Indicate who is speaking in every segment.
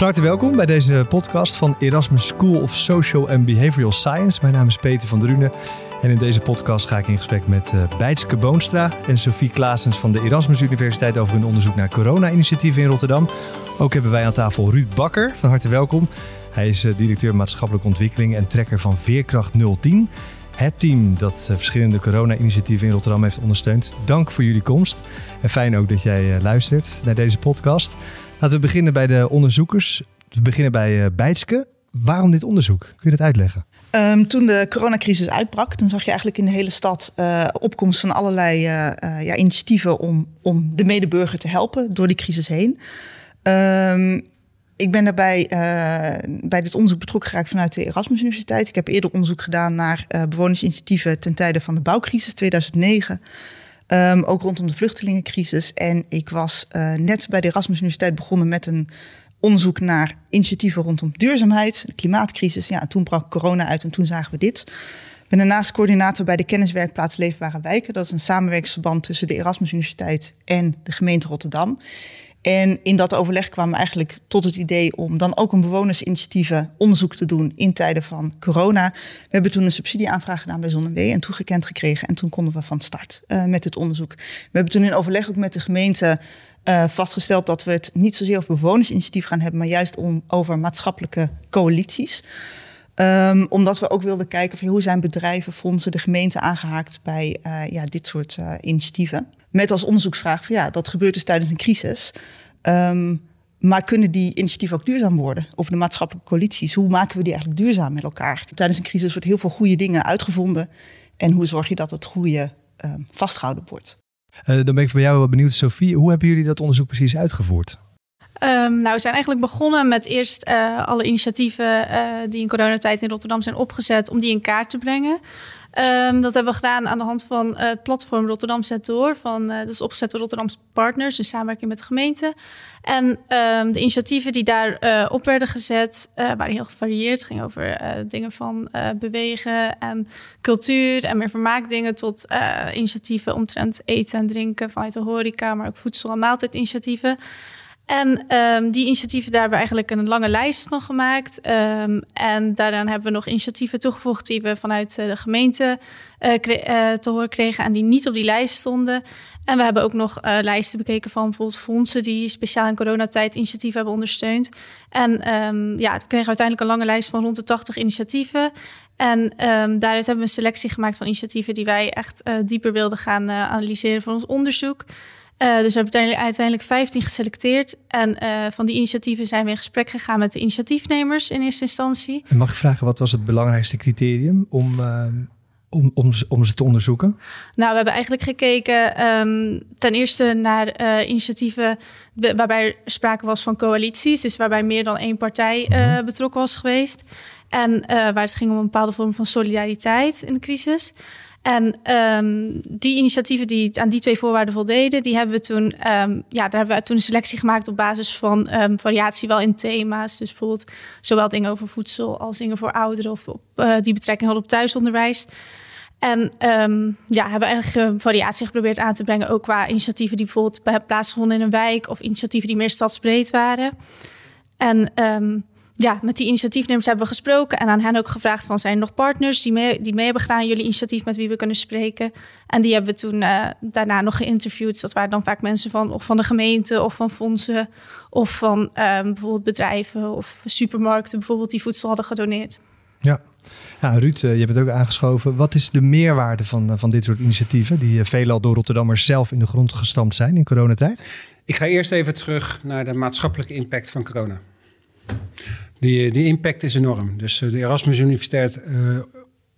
Speaker 1: Van harte welkom bij deze podcast van Erasmus School of Social and Behavioral Science. Mijn naam is Peter van Drunen en in deze podcast ga ik in gesprek met uh, Boonstra en Sophie Klaasens van de Erasmus Universiteit over hun onderzoek naar corona-initiatieven in Rotterdam. Ook hebben wij aan tafel Ruud Bakker. Van harte welkom. Hij is uh, directeur maatschappelijke ontwikkeling en trekker van Veerkracht 010. Het team dat uh, verschillende corona-initiatieven in Rotterdam heeft ondersteund. Dank voor jullie komst. En fijn ook dat jij luistert naar deze podcast. Laten we beginnen bij de onderzoekers. We beginnen bij uh, Beitske. Waarom dit onderzoek? Kun je dat uitleggen?
Speaker 2: Um, toen de coronacrisis uitbrak, toen zag je eigenlijk in de hele stad uh, opkomst van allerlei uh, ja, initiatieven om, om de medeburger te helpen door die crisis heen. Um, ik ben daarbij bij dit onderzoek betrokken geraakt vanuit de Erasmus Universiteit. Ik heb eerder onderzoek gedaan naar bewonersinitiatieven ten tijde van de bouwcrisis 2009. Um, ook rondom de vluchtelingencrisis. En ik was uh, net bij de Erasmus Universiteit begonnen met een onderzoek naar initiatieven rondom duurzaamheid, de klimaatcrisis. Ja, toen brak corona uit en toen zagen we dit. Ik ben daarnaast coördinator bij de kenniswerkplaats Leefbare Wijken. Dat is een samenwerkingsverband tussen de Erasmus Universiteit en de gemeente Rotterdam. En in dat overleg kwamen we eigenlijk tot het idee om dan ook een bewonersinitiatieven onderzoek te doen in tijden van corona. We hebben toen een subsidieaanvraag gedaan bij ZonneW en toegekend gekregen. En toen konden we van start uh, met het onderzoek. We hebben toen in overleg ook met de gemeente uh, vastgesteld dat we het niet zozeer over bewonersinitiatief gaan hebben, maar juist om, over maatschappelijke coalities. Um, omdat we ook wilden kijken van hoe zijn bedrijven, fondsen, de gemeente aangehaakt bij uh, ja, dit soort initiatieven. Met als onderzoeksvraag van ja, dat gebeurt dus tijdens een crisis. Um, maar kunnen die initiatieven ook duurzaam worden? Of de maatschappelijke coalities, hoe maken we die eigenlijk duurzaam met elkaar? Tijdens een crisis wordt heel veel goede dingen uitgevonden. En hoe zorg je dat het goede uh, vastgehouden wordt?
Speaker 1: Uh, dan ben ik bij jou wel benieuwd, Sophie. Hoe hebben jullie dat onderzoek precies uitgevoerd?
Speaker 3: Um, nou, we zijn eigenlijk begonnen met eerst uh, alle initiatieven uh, die in coronatijd in Rotterdam zijn opgezet, om die in kaart te brengen. Um, dat hebben we gedaan aan de hand van het platform Rotterdam Zet Door. Van, uh, dat is opgezet door Rotterdamse partners in samenwerking met de gemeente. En um, de initiatieven die daar op werden gezet, waren heel gevarieerd. Het ging over dingen van bewegen en cultuur en meer vermaakdingen tot initiatieven omtrent eten en drinken vanuit de horeca, maar ook voedsel- en maaltijdinitiatieven. En um, die initiatieven, daar hebben we eigenlijk een lange lijst van gemaakt. Um, en daaraan hebben we nog initiatieven toegevoegd die we vanuit de gemeente uh, uh, te horen kregen en die niet op die lijst stonden. En we hebben ook nog lijsten bekeken van bijvoorbeeld fondsen die speciaal in coronatijd initiatieven hebben ondersteund. En um, ja, we kregen uiteindelijk een lange lijst van rond de 80 initiatieven. En um, daaruit hebben we een selectie gemaakt van initiatieven die wij echt dieper wilden gaan analyseren voor ons onderzoek. Uh, dus we hebben uiteindelijk 15 geselecteerd. En uh, van die initiatieven zijn we in gesprek gegaan met de initiatiefnemers in eerste instantie.
Speaker 1: En mag ik vragen, wat was het belangrijkste criterium om, uh, om, om, om ze te onderzoeken?
Speaker 3: Nou, we hebben eigenlijk gekeken um, ten eerste naar initiatieven waarbij er sprake was van coalities. Dus waarbij meer dan één partij -huh. betrokken was geweest. En waar het ging om een bepaalde vorm van solidariteit in de crisis. En um, die initiatieven die aan die twee voorwaarden voldeden, die hebben we toen, um, ja, daar hebben we toen een selectie gemaakt op basis van um, variatie wel in thema's. Dus bijvoorbeeld zowel dingen over voedsel als dingen voor ouderen of uh, die betrekking hadden op thuisonderwijs. En ja, hebben eigenlijk variatie geprobeerd aan te brengen, ook qua initiatieven die bijvoorbeeld plaatsgevonden in een wijk of initiatieven die meer stadsbreed waren. En ja, met die initiatiefnemers hebben we gesproken en aan hen ook gevraagd van zijn er nog partners die mee, die mee hebben gedaan jullie initiatief met wie we kunnen spreken. En die hebben we toen uh, daarna nog geïnterviewd. Dus dat waren dan vaak mensen van, of van de gemeente of van fondsen of van um, bijvoorbeeld bedrijven of supermarkten bijvoorbeeld die voedsel hadden gedoneerd.
Speaker 1: Ja, ja Ruud, uh, je bent ook aangeschoven. Wat is de meerwaarde van, uh, van dit soort initiatieven die veelal door Rotterdammers zelf in de grond gestampt zijn in coronatijd?
Speaker 4: Ik ga eerst even terug naar de maatschappelijke impact van corona. Die, die impact is enorm. Dus uh, de Erasmus Universiteit uh,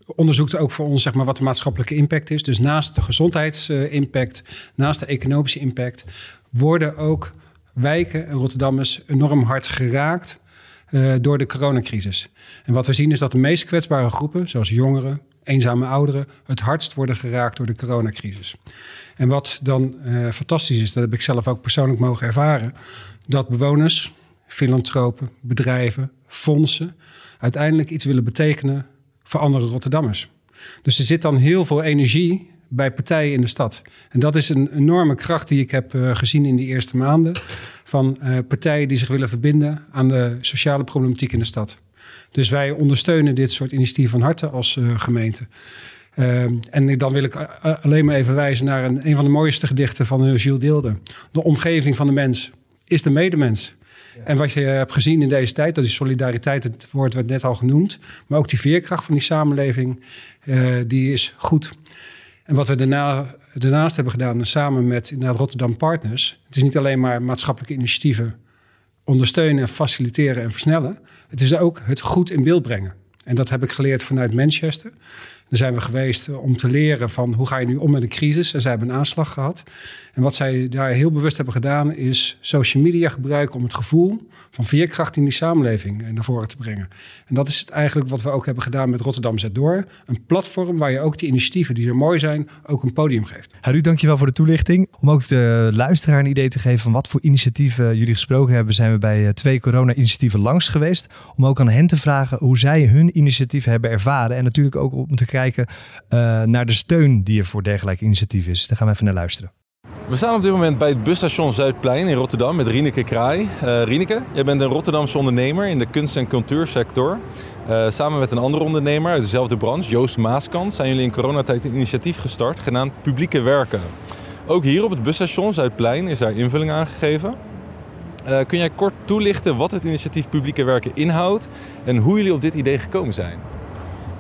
Speaker 4: onderzoekt ook voor ons zeg maar, wat de maatschappelijke impact is. Dus naast de gezondheidsimpact, naast de economische impact, worden ook wijken en Rotterdammers enorm hard geraakt door de coronacrisis. En wat we zien is dat de meest kwetsbare groepen, zoals jongeren, eenzame ouderen, het hardst worden geraakt door de coronacrisis. En wat dan fantastisch is, dat heb ik zelf ook persoonlijk mogen ervaren, dat bewoners, filantropen, bedrijven, fondsen uiteindelijk iets willen betekenen voor andere Rotterdammers. Dus er zit dan heel veel energie bij partijen in de stad. En dat is een enorme kracht die ik heb uh, gezien in die eerste maanden. Van uh, partijen die zich willen verbinden aan de sociale problematiek in de stad. Dus wij ondersteunen dit soort initiatieven van harte als uh, gemeente. en dan wil ik alleen maar even wijzen naar een, een van de mooiste gedichten van Jules Deelde. De omgeving van de mens is de medemens. En wat je hebt gezien in deze tijd, dat is solidariteit, het woord werd net al genoemd, maar ook die veerkracht van die samenleving, uh, die is goed. En wat we daarna, daarnaast hebben gedaan, samen met inderdaad Rotterdam Partners, het is niet alleen maar maatschappelijke initiatieven ondersteunen, faciliteren en versnellen, het is ook het goed in beeld brengen. En dat heb ik geleerd vanuit Manchester. Zijn we geweest om te leren van hoe ga je nu om met een crisis. En zij hebben een aanslag gehad. En wat zij daar heel bewust hebben gedaan is social media gebruiken om het gevoel van veerkracht in die samenleving naar voren te brengen. En dat is het eigenlijk wat we ook hebben gedaan met Rotterdam Zet Door. Een platform waar je ook die initiatieven die zo mooi zijn ook een podium geeft.
Speaker 1: Ruud, dankjewel voor de toelichting. Om ook de luisteraar een idee te geven van wat voor initiatieven jullie gesproken hebben, zijn we bij eh, twee corona-initiatieven langs geweest. Om ook aan hen te vragen hoe zij hun initiatief hebben ervaren. En natuurlijk ook om te kijken uh, naar de steun die er voor dergelijke initiatieven is. Daar gaan we even naar luisteren.
Speaker 5: We staan op dit moment bij het busstation Zuidplein in Rotterdam met Rieneke Kraai. Uh, Rieneke, jij bent een Rotterdamse ondernemer in de kunst- en cultuursector. Uh, samen met een andere ondernemer uit dezelfde branche, Joost Maaskant, zijn jullie in coronatijd een initiatief gestart genaamd Publieke Werken. Ook hier op het busstation Zuidplein is daar invulling aan gegeven. Kun jij kort toelichten wat het initiatief Publieke Werken inhoudt en hoe jullie op dit idee gekomen zijn?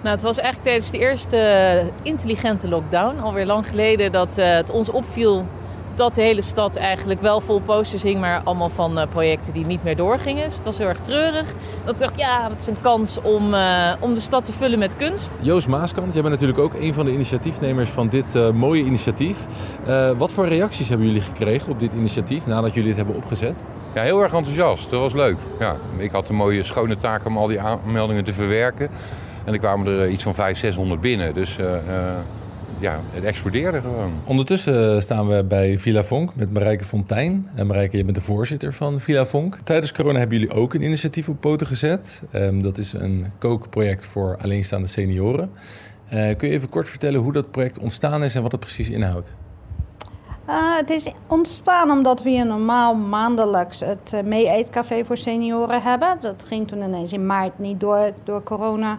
Speaker 6: Nou, het was eigenlijk tijdens de eerste intelligente lockdown, alweer lang geleden, dat het ons opviel dat de hele stad eigenlijk wel vol posters hing, maar allemaal van uh, projecten die niet meer doorgingen. Dus het was heel erg treurig. Dat ik dacht, ja, dat is een kans om, uh, om de stad te vullen met kunst.
Speaker 5: Joost Maaskant, jij bent natuurlijk ook een van de initiatiefnemers van dit uh, mooie initiatief. wat voor reacties hebben jullie gekregen op dit initiatief nadat jullie het hebben opgezet?
Speaker 7: Ja, heel erg enthousiast. Dat was leuk. Ja, ik had een mooie schone taak om al die aanmeldingen te verwerken. En er kwamen er iets van 500, 600 binnen. Dus ja, het explodeerde gewoon.
Speaker 5: Ondertussen staan we bij Villa Vonk met Marijke Fontijn. En Marijke, je bent de voorzitter van Villa Vonk. Tijdens corona hebben jullie ook een initiatief op poten gezet. Um, dat is een kookproject voor alleenstaande senioren. Uh, kun je even kort vertellen hoe dat project ontstaan is en wat het precies inhoudt?
Speaker 8: Uh, het is ontstaan omdat we hier normaal maandelijks het uh, mee-eetcafé voor senioren hebben. Dat ging toen ineens in maart niet door, door corona.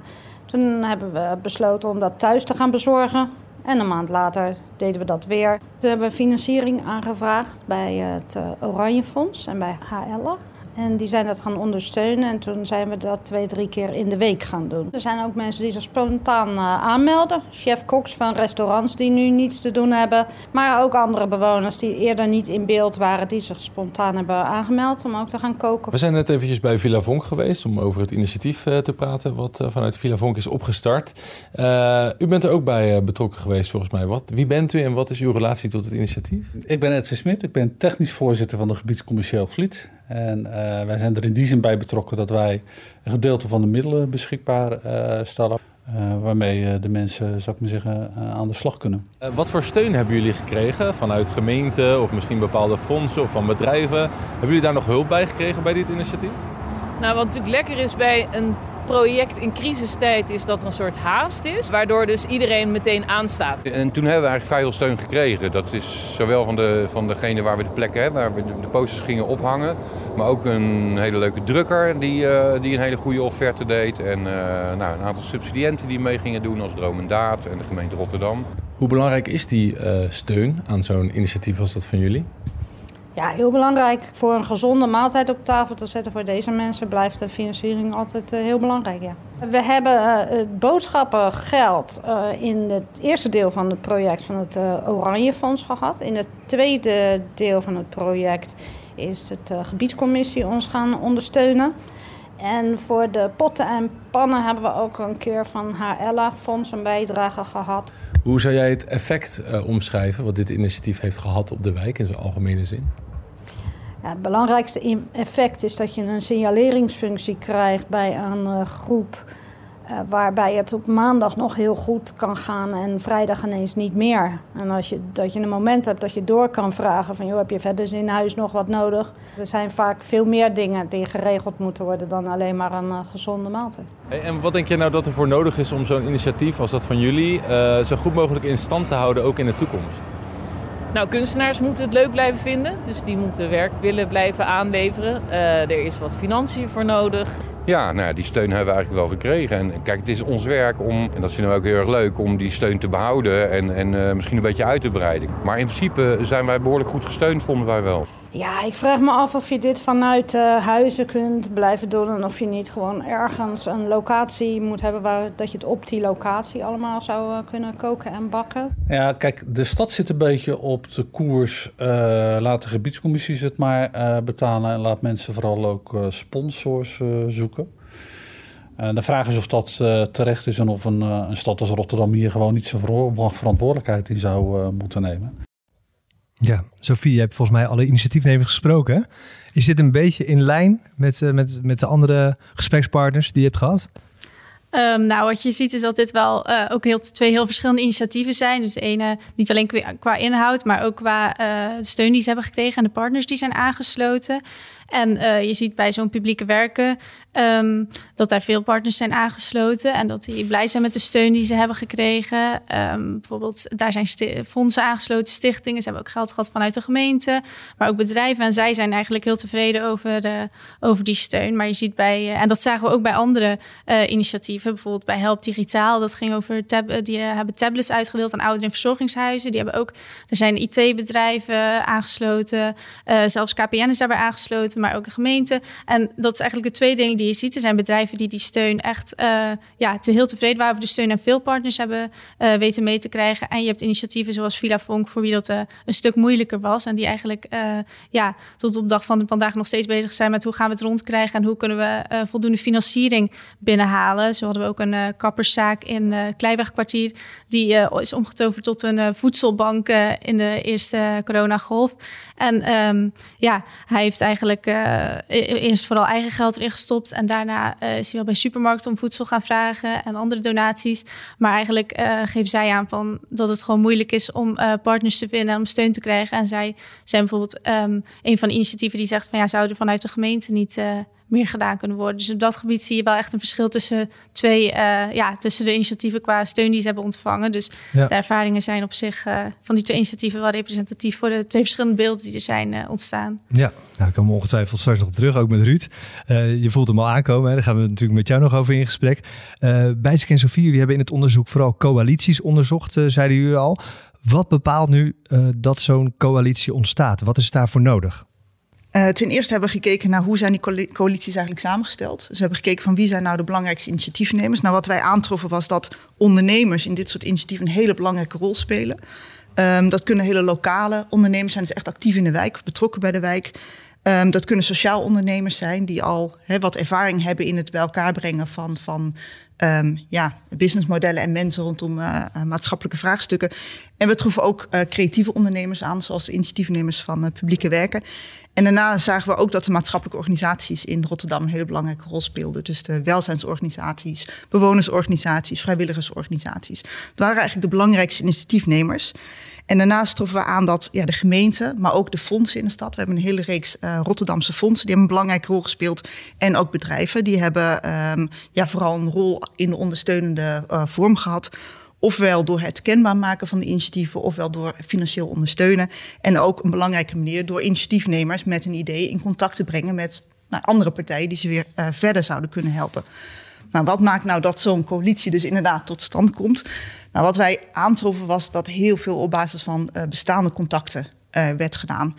Speaker 8: Toen hebben we besloten om dat thuis te gaan bezorgen. En een maand later deden we dat weer. Toen hebben we financiering aangevraagd bij het eh, Oranje Fonds en bij HL. En die zijn dat gaan ondersteunen. En toen zijn we dat twee, drie keer in de week gaan doen. Er zijn ook mensen die zich spontaan uh, aanmelden. Chef-koks van restaurants die nu niets te doen hebben. Maar ook andere bewoners die eerder niet in beeld waren... die zich spontaan hebben aangemeld om ook te gaan koken.
Speaker 5: We zijn net eventjes bij Villa Vonk geweest... om over het initiatief uh, te praten wat uh, vanuit Villa Vonk is opgestart. u bent er ook bij betrokken geweest volgens mij. Wat, wie bent u en wat is uw relatie tot het initiatief?
Speaker 9: Ik ben Edwin Smit. Ik ben technisch voorzitter van de gebiedscommercieel Vliet. En uh, wij zijn er in die zin bij betrokken dat wij een gedeelte van de middelen beschikbaar uh, stellen. Uh, waarmee de mensen, zou ik maar zeggen, aan de slag kunnen.
Speaker 5: wat voor steun hebben jullie gekregen vanuit gemeenten of misschien bepaalde fondsen of van bedrijven? Hebben jullie daar nog hulp bij gekregen bij dit initiatief?
Speaker 6: Nou, wat natuurlijk lekker is bij een project in crisistijd is dat er een soort haast is, waardoor dus iedereen meteen aanstaat.
Speaker 7: En toen hebben we eigenlijk veel steun gekregen. Dat is zowel van, de, van degene waar we de plekken hebben, waar we de posters gingen ophangen, maar ook een hele leuke drukker die, uh, die een hele goede offerte deed. En uh, nou, een aantal subsidiënten die mee gingen doen als Droom en Daad en de gemeente Rotterdam.
Speaker 5: Hoe belangrijk is die uh, steun aan zo'n initiatief als dat van jullie?
Speaker 8: Ja, heel belangrijk. Voor een gezonde maaltijd op tafel te zetten voor deze mensen blijft de financiering altijd uh, heel belangrijk. Ja. We hebben uh, het boodschappengeld uh, in het eerste deel van het project van het Oranje Fonds gehad. In het tweede deel van het project is het gebiedscommissie ons gaan ondersteunen. En voor de potten en pannen hebben we ook een keer van HLA Fonds een bijdrage gehad.
Speaker 5: Hoe zou jij het effect omschrijven wat dit initiatief heeft gehad op de wijk in zijn algemene zin?
Speaker 8: Het belangrijkste effect is dat je een signaleringsfunctie krijgt bij een uh, groep Uh, waarbij het op maandag nog heel goed kan gaan en vrijdag ineens niet meer. En als je, dat je een moment hebt dat je door kan vragen van... joh, heb je verder in huis nog wat nodig? Er zijn vaak veel meer dingen die geregeld moeten worden... dan alleen maar een uh, gezonde maaltijd.
Speaker 5: En wat denk je nou dat er voor nodig is om zo'n initiatief als dat van jullie... Zo goed mogelijk in stand te houden, ook in de toekomst?
Speaker 6: Nou, kunstenaars moeten het leuk blijven vinden. Dus die moeten werk willen blijven aanleveren. er is wat financiën voor nodig.
Speaker 7: Ja, nou ja, die steun hebben we eigenlijk wel gekregen. En kijk, het is ons werk om, en dat vinden we ook heel erg leuk, om die steun te behouden en, en uh, misschien een beetje uit te breiden. Maar in principe zijn wij behoorlijk goed gesteund, vonden wij wel.
Speaker 8: Ja, ik vraag me af of je dit vanuit uh, huizen kunt blijven doen. En of je niet gewoon ergens een locatie moet hebben waar dat je het op die locatie allemaal zou uh, kunnen koken en bakken.
Speaker 9: Ja, kijk, de stad zit een beetje op de koers. Uh, laat de gebiedscommissies het maar betalen en laat mensen vooral ook sponsors zoeken. de vraag is of dat terecht is en of een, een, stad als Rotterdam hier gewoon niet zijn verantwoordelijkheid in zou moeten nemen.
Speaker 1: Ja, Sophie, je hebt volgens mij alle initiatiefnemers gesproken. Is dit een beetje in lijn met, uh, met, met de andere gesprekspartners die je hebt gehad?
Speaker 3: Um, nou, wat je ziet is dat dit wel uh, ook heel, twee heel verschillende initiatieven zijn. Dus ene niet alleen qua, inhoud, maar ook qua uh, steun die ze hebben gekregen en de partners die zijn aangesloten. En uh, je ziet bij zo'n publieke werken um, dat daar veel partners zijn aangesloten en dat die blij zijn met de steun die ze hebben gekregen. Um, bijvoorbeeld, daar zijn fondsen aangesloten, stichtingen. Ze hebben ook geld gehad vanuit de gemeente, maar ook bedrijven. En zij zijn eigenlijk heel tevreden over, de, over die steun. Maar je ziet bij, uh, en dat zagen we ook bij andere initiatieven, bijvoorbeeld bij Help Digitaal. Dat ging over, die hebben tablets uitgedeeld aan ouderen in verzorgingshuizen. Die hebben ook, er zijn IT-bedrijven aangesloten, zelfs KPN is daarbij aangesloten maar ook de gemeente. En dat is eigenlijk de twee dingen die je ziet. Er zijn bedrijven die die steun echt uh, ja, te heel tevreden waren over de steun en veel partners hebben uh, weten mee te krijgen. En je hebt initiatieven zoals Villa Vonk, voor wie dat uh, een stuk moeilijker was. En die eigenlijk ja, tot op dag van vandaag nog steeds bezig zijn met hoe gaan we het rondkrijgen en hoe kunnen we voldoende financiering binnenhalen. Zo hadden we ook een kapperszaak in Kleiwegkwartier. Die is omgetoverd tot een voedselbank in de eerste coronagolf. En um, ja, hij heeft eigenlijk uh, eerst vooral eigen geld erin gestopt. En daarna uh, is hij wel bij supermarkten om voedsel gaan vragen en andere donaties. Maar eigenlijk uh, geven zij aan van dat het gewoon moeilijk is om partners te vinden en om steun te krijgen. En zij zijn bijvoorbeeld um, een van de initiatieven die zegt van ja, zouden vanuit de gemeente niet meer gedaan kunnen worden. Dus op dat gebied zie je wel echt een verschil tussen twee, uh, ja, tussen de initiatieven qua steun die ze hebben ontvangen. Dus ja. de ervaringen zijn op zich uh, van die twee initiatieven wel representatief voor de twee verschillende beelden die er zijn uh, ontstaan.
Speaker 1: Ja, nou, ik kom ongetwijfeld straks nog op terug, ook met Ruud. je voelt hem al aankomen, hè? daar gaan we natuurlijk met jou nog over in gesprek. Uh, Bijtsk en Sofie, jullie hebben in het onderzoek vooral coalities onderzocht, zeiden jullie al. Wat bepaalt nu dat zo'n coalitie ontstaat? Wat is daarvoor nodig?
Speaker 2: Uh, ten eerste hebben we gekeken naar hoe zijn die coalities eigenlijk samengesteld. Dus we hebben gekeken van wie zijn nou de belangrijkste initiatiefnemers. Nou, wat wij aantroffen was dat ondernemers in dit soort initiatieven een hele belangrijke rol spelen. Um, dat kunnen hele lokale ondernemers zijn, dus echt actief in de wijk of betrokken bij de wijk. Um, dat kunnen sociaal ondernemers zijn die al wat ervaring hebben in het bij elkaar brengen van, van um, ja, businessmodellen en mensen rondom uh, maatschappelijke vraagstukken. En we troffen ook creatieve ondernemers aan, zoals de initiatiefnemers van publieke werken. En daarna zagen we ook dat de maatschappelijke organisaties in Rotterdam een hele belangrijke rol speelden. Dus de welzijnsorganisaties, bewonersorganisaties, vrijwilligersorganisaties. Dat waren eigenlijk de belangrijkste initiatiefnemers. En daarnaast troffen we aan dat ja, de gemeente, maar ook de fondsen in de stad. We hebben een hele reeks uh, Rotterdamse fondsen, die hebben een belangrijke rol gespeeld. En ook bedrijven, die hebben um, ja, vooral een rol in de ondersteunende uh, vorm gehad ofwel door het kenbaar maken van de initiatieven, ofwel door financieel ondersteunen. En ook een belangrijke manier door initiatiefnemers met een idee in contact te brengen met nou, andere partijen die ze weer uh, verder zouden kunnen helpen. Nou, wat maakt nou dat zo'n coalitie dus inderdaad tot stand komt? Nou, wat wij aantroffen was dat heel veel op basis van uh, bestaande contacten uh, werd gedaan.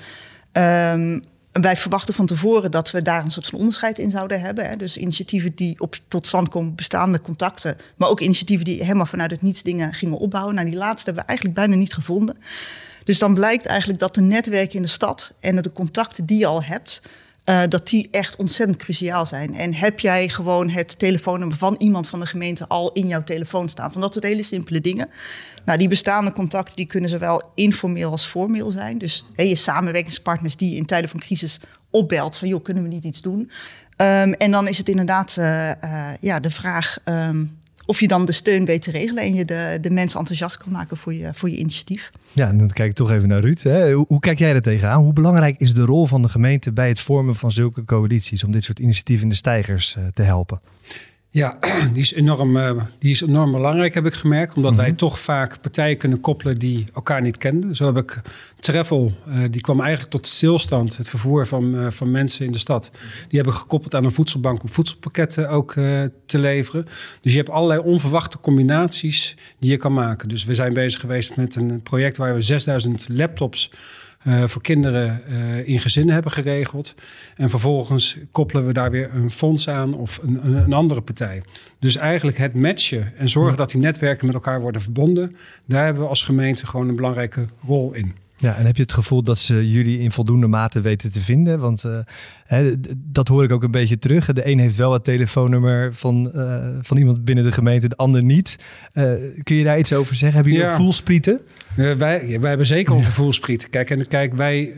Speaker 2: Um, wij verwachten van tevoren dat we daar een soort van onderscheid in zouden hebben. Hè. Dus initiatieven die op, tot stand komen, bestaande contacten. Maar ook initiatieven die helemaal vanuit het niets dingen gingen opbouwen. Nou, die laatste hebben we eigenlijk bijna niet gevonden. Dus dan blijkt eigenlijk dat de netwerken in de stad en de contacten die je al hebt, uh, dat die echt ontzettend cruciaal zijn. En heb jij gewoon het telefoonnummer van iemand van de gemeente al in jouw telefoon staan? Van dat soort hele simpele dingen. Nou, die bestaande contacten die kunnen zowel informeel als formeel zijn. Dus je samenwerkingspartners die je in tijden van crisis opbelt van joh, kunnen we niet iets doen? Ehm, en dan is het inderdaad uh, uh, ja, de vraag um, of je dan de steun weet te regelen en je de, de mensen enthousiast kan maken voor je, voor je initiatief.
Speaker 1: Ja, dan kijk ik toch even naar Ruud. Hè. Hoe, hoe, kijk jij er tegenaan? Hoe belangrijk is de rol van de gemeente bij het vormen van zulke coalities om dit soort initiatieven in de stijgers uh, te helpen?
Speaker 4: Ja, die is, enorm, uh, die is enorm belangrijk, heb ik gemerkt. Omdat mm -hmm. wij toch vaak partijen kunnen koppelen die elkaar niet kenden. Zo heb ik Travel, uh, die kwam eigenlijk tot stilstand. Het vervoer van, uh, van mensen in de stad. Die hebben gekoppeld aan een voedselbank om voedselpakketten ook te leveren. Dus je hebt allerlei onverwachte combinaties die je kan maken. Dus we zijn bezig geweest met een project waar we 6000 laptops uh, voor kinderen uh, in gezinnen hebben geregeld. En vervolgens koppelen we daar weer een fonds aan of een, een, andere partij. Dus eigenlijk het matchen en zorgen dat die netwerken met elkaar worden verbonden, daar hebben we als gemeente gewoon een belangrijke rol in.
Speaker 1: Ja, en heb je het gevoel dat ze jullie in voldoende mate weten te vinden? Want uh, hè, dat hoor ik ook een beetje terug. De een heeft wel het telefoonnummer van, uh, van iemand binnen de gemeente, de ander niet. Uh, kun je daar iets over zeggen? Hebben jullie ja. gevoelsprieten?
Speaker 4: wij, wij hebben zeker een gevoelspriet. Kijk, en kijk, wij,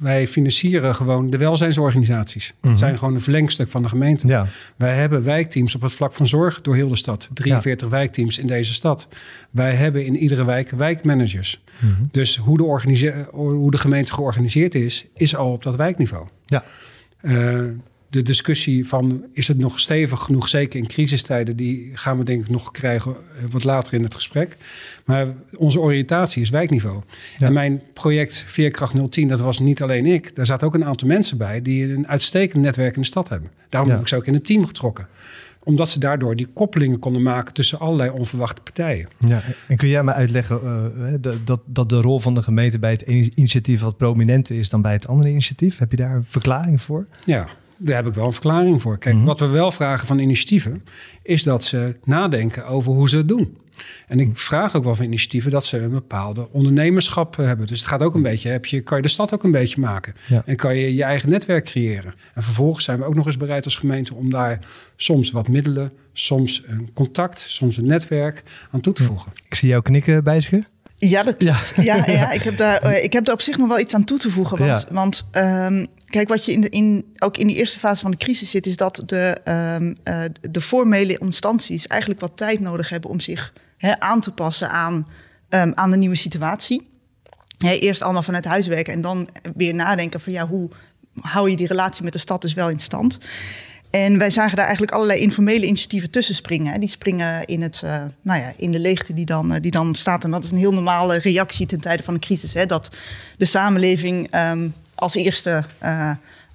Speaker 4: wij financieren gewoon de welzijnsorganisaties. Dat zijn gewoon een verlengstuk van de gemeente.
Speaker 1: Ja.
Speaker 4: Wij hebben wijkteams op het vlak van zorg door heel de stad. 43 ja. wijkteams in deze stad. Wij hebben in iedere wijk wijkmanagers. -hmm. Dus hoe de, hoe de gemeente georganiseerd is, is al op dat wijkniveau.
Speaker 1: Ja.
Speaker 4: Uh, de discussie van is het nog stevig genoeg, zeker in crisistijden, die gaan we denk ik nog krijgen wat later in het gesprek. Maar onze oriëntatie is wijkniveau. Ja. En mijn project Veerkracht 010, dat was niet alleen ik. Daar zaten ook een aantal mensen bij die een uitstekend netwerk in de stad hebben. Daarom ja. heb ik ze ook in het team getrokken omdat ze daardoor die koppelingen konden maken tussen allerlei onverwachte partijen.
Speaker 1: Ja, en kun jij me uitleggen uh, dat, dat de rol van de gemeente bij het initiatief wat prominenter is dan bij het andere initiatief? Heb je daar een verklaring voor?
Speaker 4: Ja, daar heb ik wel een verklaring voor. Kijk, mm -hmm. wat we wel vragen van initiatieven, is dat ze nadenken over hoe ze het doen. En ik vraag ook wel van initiatieven dat ze een bepaalde ondernemerschap hebben. Dus het gaat ook een beetje, heb je, kan je de stad ook een beetje maken.
Speaker 1: Ja.
Speaker 4: En kan je je eigen netwerk creëren. En vervolgens zijn we ook nog eens bereid als gemeente om daar soms wat middelen, soms een contact, soms een netwerk aan toe te voegen.
Speaker 1: Ik zie jou knikken, Bijsje.
Speaker 2: Ja, dat klopt. Ja. Ja, ja, ik, heb daar, ik heb daar op zich nog wel iets aan toe te voegen. Want, ja. want um, kijk, wat je in de, in, ook in die eerste fase van de crisis zit, is dat de, um, uh, de formele instanties eigenlijk wat tijd nodig hebben om zich he, aan te passen aan, um, aan de nieuwe situatie. He, eerst allemaal vanuit huiswerken en dan weer nadenken van ja, hoe hou je die relatie met de stad dus wel in stand. En wij zagen daar eigenlijk allerlei informele initiatieven tussen springen. Die springen in, het, uh, nou ja, in de leegte die dan, uh, die dan staat. En dat is een heel normale reactie ten tijde van een crisis. Hè? Dat de samenleving um, als eerste uh,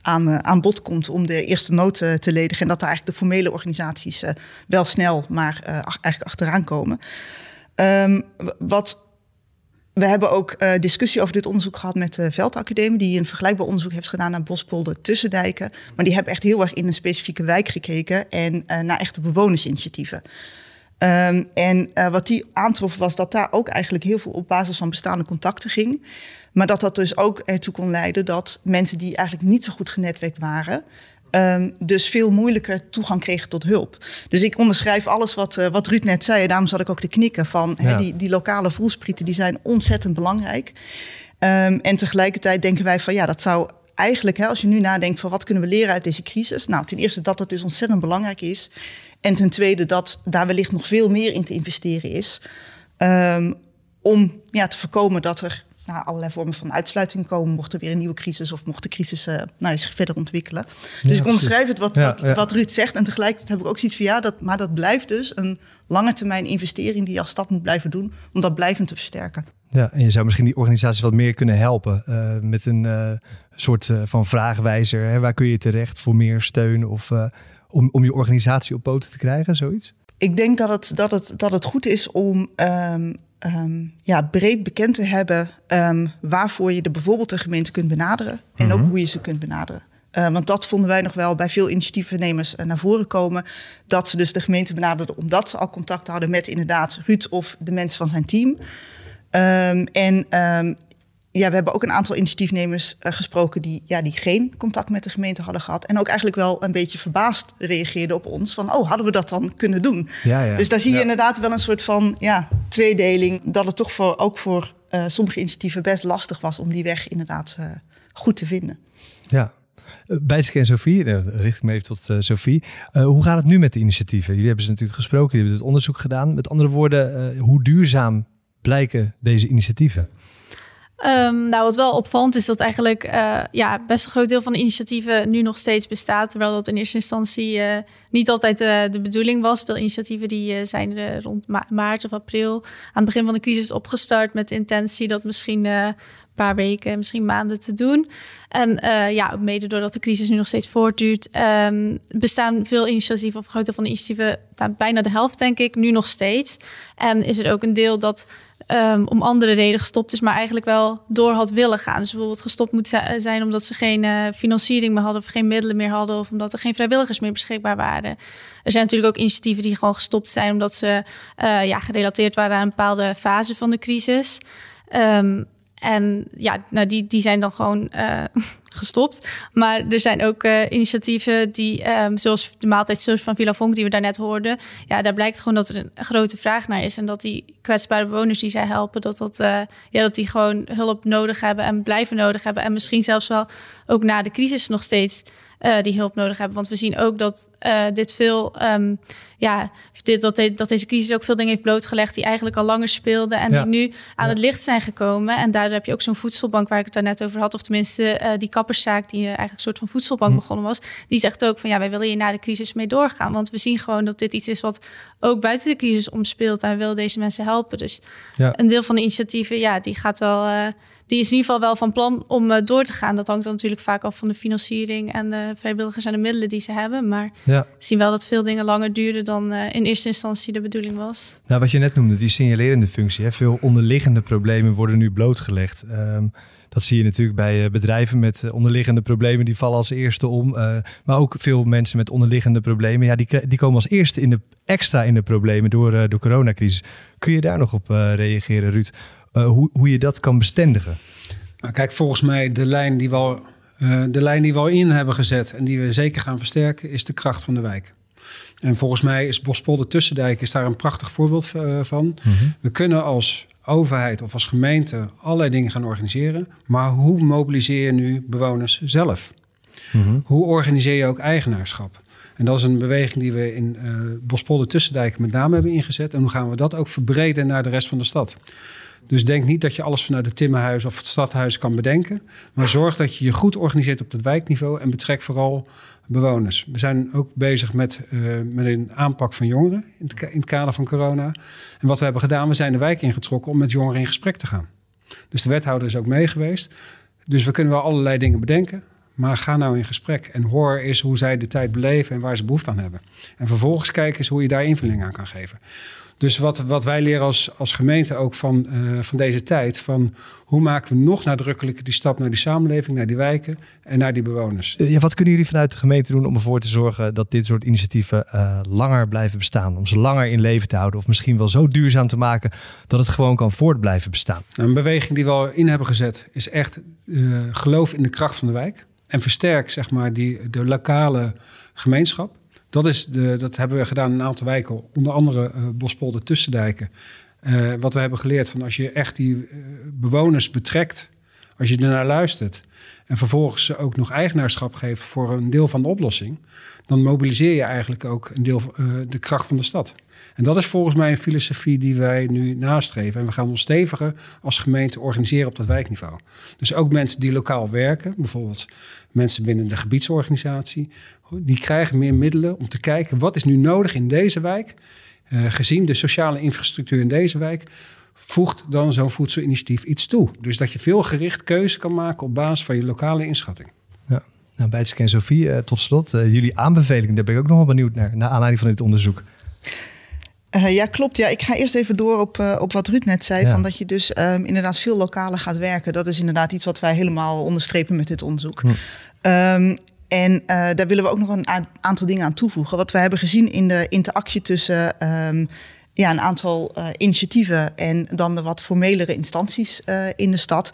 Speaker 2: aan, aan bod komt om de eerste nood te ledigen. En dat daar eigenlijk de formele organisaties wel snel, maar eigenlijk achteraan komen. Um, wat we hebben ook discussie over dit onderzoek gehad met de Veldacademie, die een vergelijkbaar onderzoek heeft gedaan naar Bospolder Tussendijken. Maar die hebben echt heel erg in een specifieke wijk gekeken en naar echte bewonersinitiatieven. Um, en uh, wat die aantrof was dat daar ook eigenlijk heel veel op basis van bestaande contacten ging. Maar dat dat dus ook ertoe kon leiden dat mensen die eigenlijk niet zo goed genetwerkt waren, Um, dus veel moeilijker toegang kregen tot hulp. Dus ik onderschrijf alles wat, uh, wat Ruud net zei. Daarom zat ik ook te knikken van ja. die, die lokale voelsprieten, die zijn ontzettend belangrijk. Um, en tegelijkertijd denken wij van ja, dat zou eigenlijk, hè, als je nu nadenkt van wat kunnen we leren uit deze crisis. Nou, ten eerste dat dat dus ontzettend belangrijk is. En ten tweede dat daar wellicht nog veel meer in te investeren is. Um, om ja, te voorkomen dat er nou, allerlei vormen van uitsluiting komen. Mocht er weer een nieuwe crisis of mocht de crisis uh, nou, zich verder ontwikkelen. Dus ja, ik onderschrijf het wat, ja, wat, ja. wat, Ruud zegt. En tegelijkertijd heb ik ook zoiets van ja, dat, maar dat blijft dus een lange termijn investering die je als stad moet blijven doen. Om dat blijvend te versterken.
Speaker 1: Ja, en je zou misschien die organisaties wat meer kunnen helpen uh, met een uh, soort van vraagwijzer. Hè? Waar kun je terecht voor meer steun of om, om je organisatie op poten te krijgen, zoiets?
Speaker 2: Ik denk dat het, dat het, dat het goed is om um, um, ja, breed bekend te hebben um, waarvoor je de bijvoorbeeld de gemeente kunt benaderen en ook hoe je ze kunt benaderen. Uh, want dat vonden wij nog wel bij veel initiatiefnemers uh, naar voren komen. Dat ze dus de gemeente benaderden omdat ze al contact hadden met inderdaad Ruud of de mensen van zijn team. Um, en um, ja, we hebben ook een aantal initiatiefnemers uh, gesproken die, ja, die geen contact met de gemeente hadden gehad. En ook eigenlijk wel een beetje verbaasd reageerden op ons. Van, oh, hadden we dat dan kunnen doen?
Speaker 1: Ja, ja.
Speaker 2: Dus daar zie je
Speaker 1: ja.
Speaker 2: inderdaad wel een soort van ja, tweedeling. Dat het toch voor, ook voor uh, sommige initiatieven best lastig was om die weg inderdaad uh, goed te vinden.
Speaker 1: Ja, Bijtske en Sophie, richt ik me even tot Sophie. hoe gaat het nu met de initiatieven? Jullie hebben ze natuurlijk gesproken, jullie hebben het onderzoek gedaan. Met andere woorden, hoe duurzaam blijken deze initiatieven?
Speaker 3: Um, nou, wat wel opvallend is dat eigenlijk uh, ja, best een groot deel van de initiatieven nu nog steeds bestaat. Terwijl dat in eerste instantie uh, niet altijd uh, de bedoeling was. Veel initiatieven die zijn rond ma maart of april aan het begin van de crisis opgestart met de intentie dat misschien een paar weken, misschien maanden te doen. En ja, mede doordat de crisis nu nog steeds voortduurt, um, bestaan veel initiatieven, of een groot deel van de initiatieven, bijna de helft denk ik, nu nog steeds. En is er ook een deel dat um, om andere reden gestopt is, maar eigenlijk wel door had willen gaan. Dus bijvoorbeeld gestopt moet zijn omdat ze geen uh, financiering meer hadden of geen middelen meer hadden of omdat er geen vrijwilligers meer beschikbaar waren. Er zijn natuurlijk ook initiatieven die gewoon gestopt zijn omdat ze uh, ja, gerelateerd waren aan een bepaalde fase van de crisis. Um, en ja, nou die, die zijn dan gewoon gestopt. Maar er zijn ook uh, initiatieven die, um, zoals de maaltijdservice van Villa Vonk, die we daarnet hoorden. Ja, daar blijkt gewoon dat er een grote vraag naar is. En dat die kwetsbare bewoners die zij helpen, dat, dat, uh, ja, dat die gewoon hulp nodig hebben en blijven nodig hebben. En misschien zelfs wel ook na de crisis nog steeds uh, die hulp nodig hebben. Want we zien ook dat uh, dit veel, um, ja, dit, dat, de, dat deze crisis ook veel dingen heeft blootgelegd die eigenlijk al langer speelden en ja. die nu aan ja. het licht zijn gekomen. En daardoor heb je ook zo'n voedselbank waar ik het daar net over had, of tenminste uh, die kapperszaak die eigenlijk een soort van voedselbank hm. begonnen was, die zegt ook van ja, wij willen hier na de crisis mee doorgaan. Want we zien gewoon dat dit iets is wat ook buiten de crisis omspeelt en we willen deze mensen helpen. Dus ja. een deel van de initiatieven, ja, die gaat wel die is in ieder geval wel van plan om uh, door te gaan. Dat hangt dan natuurlijk vaak af van de financiering en de vrijwilligers en de middelen die ze hebben. Maar ja. zien wel dat veel dingen langer duren dan uh, in eerste instantie de bedoeling was.
Speaker 1: Nou, wat je net noemde, die signalerende functie. Hè? Veel onderliggende problemen worden nu blootgelegd. Um, dat zie je natuurlijk bij uh, bedrijven met onderliggende problemen, die vallen als eerste om. maar ook veel mensen met onderliggende problemen, ja, die, die komen als eerste in de, extra in de problemen door de coronacrisis. Kun je daar nog op reageren, Ruud? Uh, hoe, hoe je dat kan bestendigen?
Speaker 4: Nou, kijk, volgens mij de lijn, die we al, uh, de lijn die we al in hebben gezet en die we zeker gaan versterken, is de kracht van de wijk. En volgens mij is Bospolder Tussendijk is daar een prachtig voorbeeld uh, van. Mm -hmm. We kunnen als overheid of als gemeente allerlei dingen gaan organiseren. Maar hoe mobiliseer je nu bewoners zelf? Mm -hmm. Hoe organiseer je ook eigenaarschap? En dat is een beweging die we in uh, Bospolder Tussendijk met name hebben ingezet. En hoe gaan we dat ook verbreden naar de rest van de stad? Dus denk niet dat je alles vanuit het timmerhuis of het stadhuis kan bedenken. Maar zorg dat je je goed organiseert op het wijkniveau en betrek vooral bewoners. We zijn ook bezig met, uh, met een aanpak van jongeren in het, in het kader van corona. En wat we hebben gedaan, we zijn de wijk ingetrokken om met jongeren in gesprek te gaan. Dus de wethouder is ook mee geweest. Dus we kunnen wel allerlei dingen bedenken. Maar ga nou in gesprek en hoor eens hoe zij de tijd beleven en waar ze behoefte aan hebben. En vervolgens kijk eens hoe je daar invulling aan kan geven. Dus wat, wat wij leren als, als gemeente ook van, uh, van deze tijd, van hoe maken we nog nadrukkelijker die stap naar die samenleving, naar die wijken en naar die bewoners.
Speaker 1: Ja, wat kunnen jullie vanuit de gemeente doen om ervoor te zorgen dat dit soort initiatieven uh, langer blijven bestaan? Om ze langer in leven te houden of misschien wel zo duurzaam te maken dat het gewoon kan voort blijven bestaan?
Speaker 4: Een beweging die we al in hebben gezet is echt uh, geloof in de kracht van de wijk. En versterk zeg maar die, de lokale gemeenschap. Dat, is de, dat hebben we gedaan in een aantal wijken, onder andere uh, Bospolder Tussendijken. Uh, wat we hebben geleerd van als je echt die uh, bewoners betrekt, als je ernaar luistert en vervolgens ze ook nog eigenaarschap geeft voor een deel van de oplossing, dan mobiliseer je eigenlijk ook een deel de kracht van de stad. En dat is volgens mij een filosofie die wij nu nastreven. En we gaan ons steviger als gemeente organiseren op dat wijkniveau. Dus ook mensen die lokaal werken, bijvoorbeeld mensen binnen de gebiedsorganisatie, die krijgen meer middelen om te kijken wat is nu nodig in deze wijk. Uh, gezien de sociale infrastructuur in deze wijk, voegt dan zo'n voedselinitiatief iets toe. Dus dat je veel gericht keuze kan maken op basis van je lokale inschatting.
Speaker 1: Ja. Nou, Bijtske en Sofie, uh, tot slot, uh, jullie aanbeveling, daar ben ik ook nog wel benieuwd naar, naar aanleiding van dit onderzoek.
Speaker 2: Uh, ja, klopt. Ja, ik ga eerst even door op, uh, op wat Ruud net zei. Ja. Van dat je dus um, inderdaad veel lokaler gaat werken. Dat is inderdaad iets wat wij helemaal onderstrepen met dit onderzoek. Hm. Um, en uh, daar willen we ook nog een aantal dingen aan toevoegen. Wat we hebben gezien in de interactie tussen um, ja, een aantal uh, initiatieven en dan de wat formelere instanties uh, in de stad,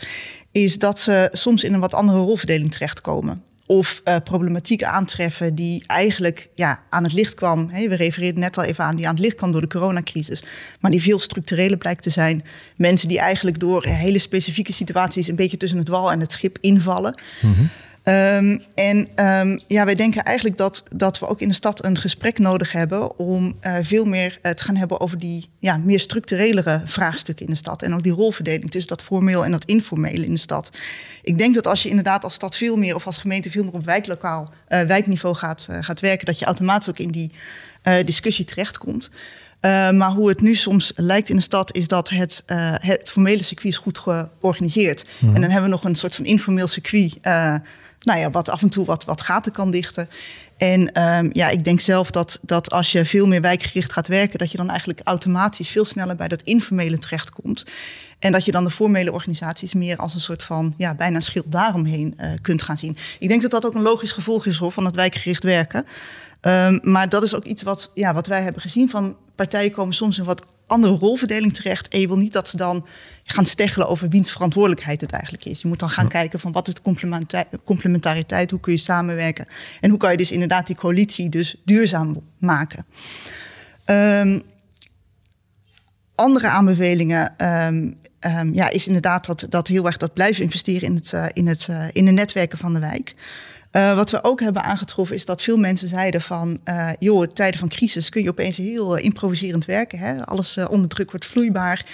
Speaker 2: is dat ze soms in een wat andere rolverdeling terechtkomen of problematiek aantreffen die eigenlijk ja, aan het licht kwam. We refereerden net al even aan, die aan het licht kwam door de coronacrisis. Maar die veel structureler blijkt te zijn. Mensen die eigenlijk door hele specifieke situaties een beetje tussen het wal en het schip invallen. -hmm. Ehm, en ehm, ja, wij denken eigenlijk dat, dat we ook in de stad een gesprek nodig hebben om uh, veel meer uh, te gaan hebben over die ja, meer structurelere vraagstukken in de stad. En ook die rolverdeling tussen dat formeel en dat informele in de stad. Ik denk dat als je inderdaad als stad veel meer of als gemeente veel meer op wijklokaal, uh, wijkniveau gaat, gaat werken, dat je automatisch ook in die discussie terechtkomt. Uh, maar hoe het nu soms lijkt in de stad, is dat het, uh, het formele circuit is goed georganiseerd. Mm. En dan hebben we nog een soort van informeel circuit. Uh, nou ja, wat af en toe wat, wat gaten kan dichten. En um, ja, ik denk zelf dat, dat als je veel meer wijkgericht gaat werken, dat je dan eigenlijk automatisch veel sneller bij dat informele terechtkomt. En dat je dan de formele organisaties meer als een soort van ja, bijna schild daaromheen uh, kunt gaan zien. Ik denk dat dat ook een logisch gevolg is hoor, van het wijkgericht werken. Um, maar dat is ook iets wat, ja, wat wij hebben gezien van partijen komen soms in wat andere rolverdeling terecht. En je wil niet dat ze dan gaan steggelen over wiens verantwoordelijkheid het eigenlijk is. Je moet dan gaan kijken van wat is de complementariteit, hoe kun je samenwerken. En hoe kan je dus inderdaad die coalitie dus duurzaam maken. Um, andere aanbevelingen um, um, ja, is inderdaad dat, dat heel erg dat blijven investeren in, het, uh, in, het, uh, in de netwerken van de wijk. Uh, wat we ook hebben aangetroffen is dat veel mensen zeiden van... Uh, joh, tijden van crisis kun je opeens heel uh, improviserend werken. Hè? Alles onder druk wordt vloeibaar.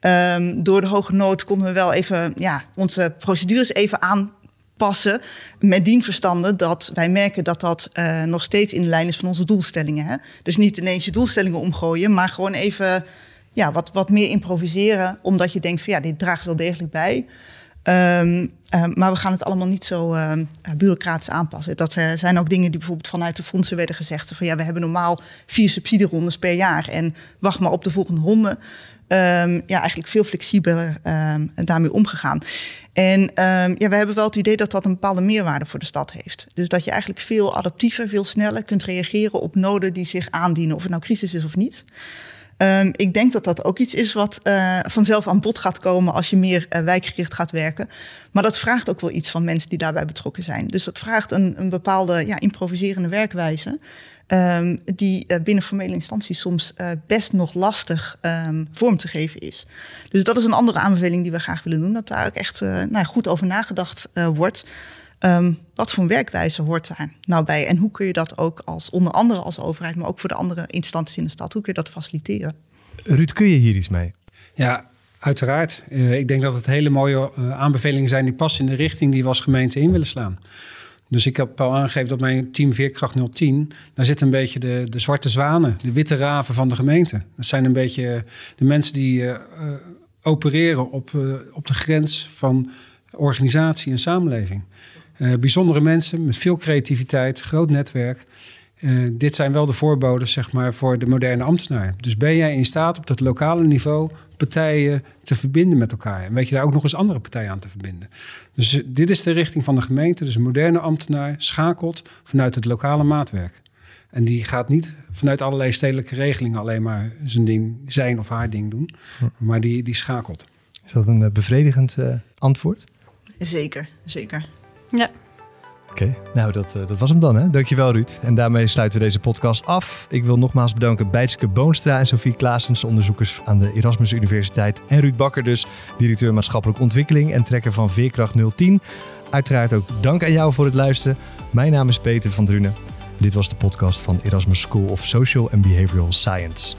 Speaker 2: Um, door de hoge nood konden we wel even ja, onze procedures even aanpassen. Met dien verstande dat wij merken dat dat nog steeds in de lijn is van onze doelstellingen. Hè? Dus niet ineens je doelstellingen omgooien, maar gewoon even ja, wat, wat meer improviseren. Omdat je denkt van ja, dit draagt wel degelijk bij... Um, um, maar we gaan het allemaal niet zo uh, bureaucratisch aanpassen. Dat uh, zijn ook dingen die bijvoorbeeld vanuit de fondsen werden gezegd. Van ja, we hebben normaal vier subsidierondes per jaar. En wacht maar op de volgende ronde. Um, ja, eigenlijk veel flexibeler daarmee omgegaan. En ja, we hebben wel het idee dat dat een bepaalde meerwaarde voor de stad heeft. Dus dat je eigenlijk veel adaptiever, veel sneller kunt reageren op noden die zich aandienen. Of het nou crisis is of niet. Um, ik denk dat dat ook iets is wat uh, vanzelf aan bod gaat komen als je meer uh, wijkgericht gaat werken. Maar dat vraagt ook wel iets van mensen die daarbij betrokken zijn. Dus dat vraagt een, een bepaalde ja, improviserende werkwijze. Um, die uh, binnen formele instanties soms best nog lastig um, vorm te geven is. Dus dat is een andere aanbeveling die we graag willen doen. Dat daar ook echt nou, goed over nagedacht wordt. Um, wat voor werkwijze hoort daar nou bij? En hoe kun je dat ook als onder andere als overheid, maar ook voor de andere instanties in de stad, hoe kun je dat faciliteren?
Speaker 1: Ruud, kun je hier iets mee?
Speaker 4: Ja, uiteraard. Uh, ik denk dat het hele mooie uh, aanbevelingen zijn die passen in de richting die we als gemeente in willen slaan. Dus ik heb al aangegeven dat mijn team Veerkracht 010, daar zitten een beetje de, de zwarte zwanen, de witte raven van de gemeente. Dat zijn een beetje de mensen die uh, opereren op, op de grens van organisatie en samenleving. Uh, bijzondere mensen met veel creativiteit, groot netwerk. Uh, dit zijn wel de voorboden zeg maar, voor de moderne ambtenaar. Dus ben jij in staat op dat lokale niveau partijen te verbinden met elkaar? En weet je daar ook nog eens andere partijen aan te verbinden? Dus uh, dit is de richting van de gemeente. Dus een moderne ambtenaar schakelt vanuit het lokale maatwerk. En die gaat niet vanuit allerlei stedelijke regelingen alleen maar zijn ding, zijn of haar ding doen. Maar die, die schakelt.
Speaker 1: Is dat een bevredigend antwoord?
Speaker 2: Zeker, zeker.
Speaker 3: Ja.
Speaker 1: Oké, nou dat, uh, dat was hem dan. Hè? Dankjewel Ruud. En daarmee sluiten we deze podcast af. Ik wil nogmaals bedanken Bijtske Boonstra en Sophie Klaasens, onderzoekers aan de Erasmus Universiteit. En Ruud Bakker dus, directeur maatschappelijke ontwikkeling en trekker van Veerkracht 010. Uiteraard ook dank aan jou voor het luisteren. Mijn naam is Peter van Drunen. Dit was de podcast van Erasmus School of Social and Behavioral Science.